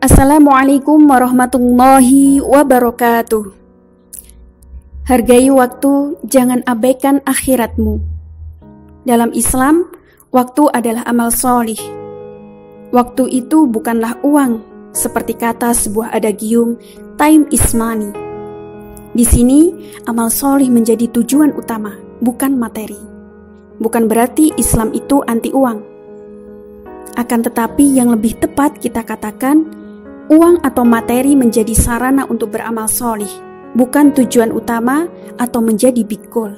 Assalamualaikum warahmatullahi wabarakatuh. Hargai waktu, jangan abaikan akhiratmu. Dalam Islam, waktu adalah amal solih. Waktu itu bukanlah uang, seperti kata sebuah adagium, time is money. Di sini, amal solih menjadi tujuan utama, bukan materi. Bukan berarti Islam itu anti uang. Akan tetapi yang lebih tepat kita katakan, uang atau materi menjadi sarana untuk beramal solih, bukan tujuan utama atau menjadi big goal.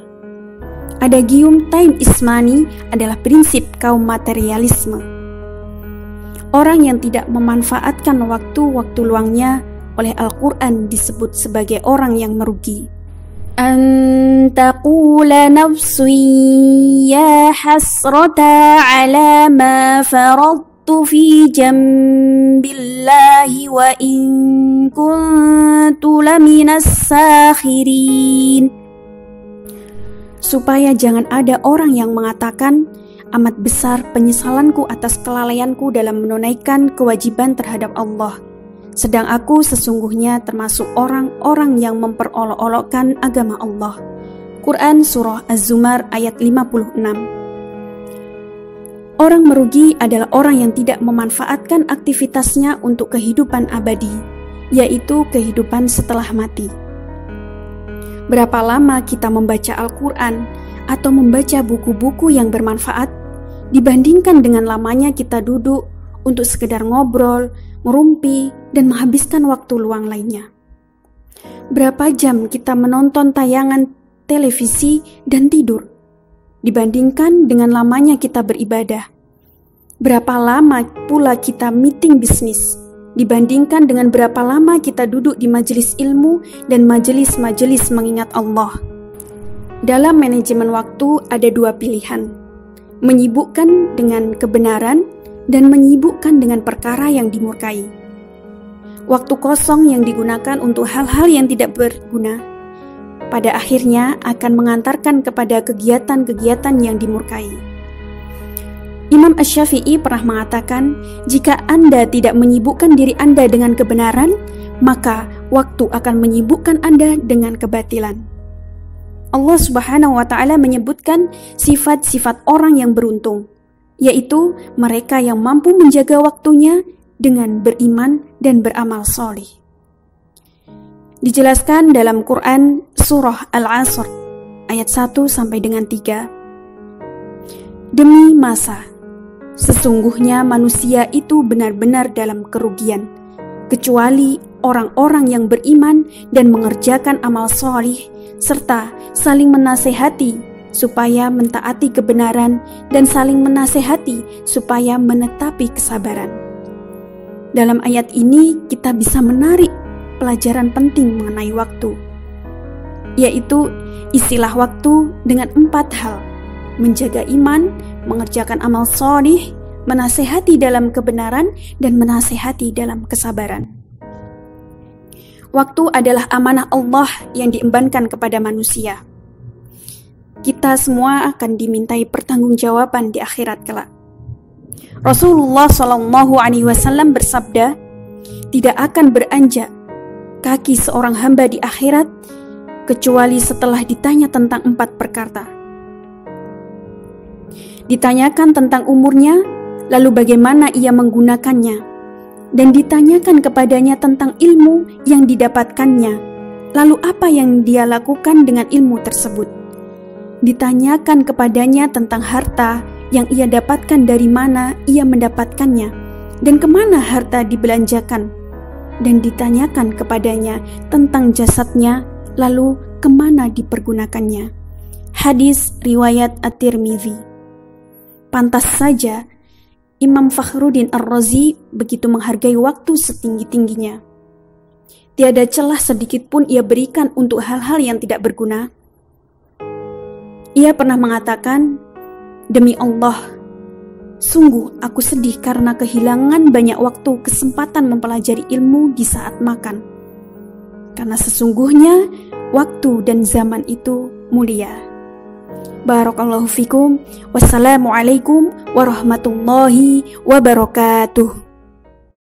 Adagium time is money adalah prinsip kaum materialisme. Orang yang tidak memanfaatkan waktu-waktu luangnya oleh Al-Quran disebut sebagai orang yang merugi. Antakula nafsi ya hasrata ala ma farad في جنب الله وإن كنت لمن الساخرين Supaya jangan ada orang yang mengatakan amat besar penyesalanku atas kelalaianku dalam menunaikan kewajiban terhadap Allah. Sedang aku sesungguhnya termasuk orang-orang yang memperolok-olokkan agama Allah. Quran Surah Az-Zumar ayat 56 Orang merugi adalah orang yang tidak memanfaatkan aktivitasnya untuk kehidupan abadi, yaitu kehidupan setelah mati. Berapa lama kita membaca Al-Quran atau membaca buku-buku yang bermanfaat dibandingkan dengan lamanya kita duduk untuk sekedar ngobrol, merumpi, dan menghabiskan waktu luang lainnya. Berapa jam kita menonton tayangan televisi dan tidur dibandingkan dengan lamanya kita beribadah. Berapa lama pula kita meeting bisnis dibandingkan dengan berapa lama kita duduk di majelis ilmu dan majelis-majelis mengingat Allah. Dalam manajemen waktu ada dua pilihan, menyibukkan dengan kebenaran dan menyibukkan dengan perkara yang dimurkai. Waktu kosong yang digunakan untuk hal-hal yang tidak berguna pada akhirnya akan mengantarkan kepada kegiatan-kegiatan yang dimurkai. Imam Ash-Syafi'i pernah mengatakan, jika Anda tidak menyibukkan diri Anda dengan kebenaran, maka waktu akan menyibukkan Anda dengan kebatilan. Allah Subhanahu wa taala menyebutkan sifat-sifat orang yang beruntung, yaitu mereka yang mampu menjaga waktunya dengan beriman dan beramal solih. Dijelaskan dalam Quran Surah Al-Asr ayat 1 sampai dengan 3. Demi masa, sesungguhnya manusia itu benar-benar dalam kerugian, kecuali orang-orang yang beriman dan mengerjakan amal solih, serta saling menasehati supaya mentaati kebenaran dan saling menasehati supaya menetapi kesabaran. Dalam ayat ini kita bisa menarik pelajaran penting mengenai waktu, yaitu istilah waktu dengan empat hal: menjaga iman, mengerjakan amal solih, menasehati dalam kebenaran, dan menasehati dalam kesabaran. Waktu adalah amanah Allah yang diembankan kepada manusia. Kita semua akan dimintai pertanggungjawaban di akhirat kelak. Rasulullah Shallallahu Alaihi Wasallam bersabda, tidak akan beranjak kaki seorang hamba di akhirat kecuali setelah ditanya tentang empat perkara. Ditanyakan tentang umurnya, lalu bagaimana ia menggunakannya, dan ditanyakan kepadanya tentang ilmu yang didapatkannya, lalu apa yang dia lakukan dengan ilmu tersebut. Ditanyakan kepadanya tentang harta yang ia dapatkan dari mana ia mendapatkannya, dan ke mana harta dibelanjakan dan ditanyakan kepadanya tentang jasadnya, lalu ke mana dipergunakannya. Hadis riwayat At-Tirmidzi. Pantas saja Imam Fakhruddin Ar-Razi begitu menghargai waktu setinggi-tingginya. Tiada celah sedikit pun ia berikan untuk hal-hal yang tidak berguna. Ia pernah mengatakan, "Demi Allah, Sungguh aku sedih karena kehilangan banyak waktu kesempatan mempelajari ilmu di saat makan. Karena sesungguhnya waktu dan zaman itu mulia. Barakallahu fikum. Wassalamualaikum warahmatullahi wabarakatuh.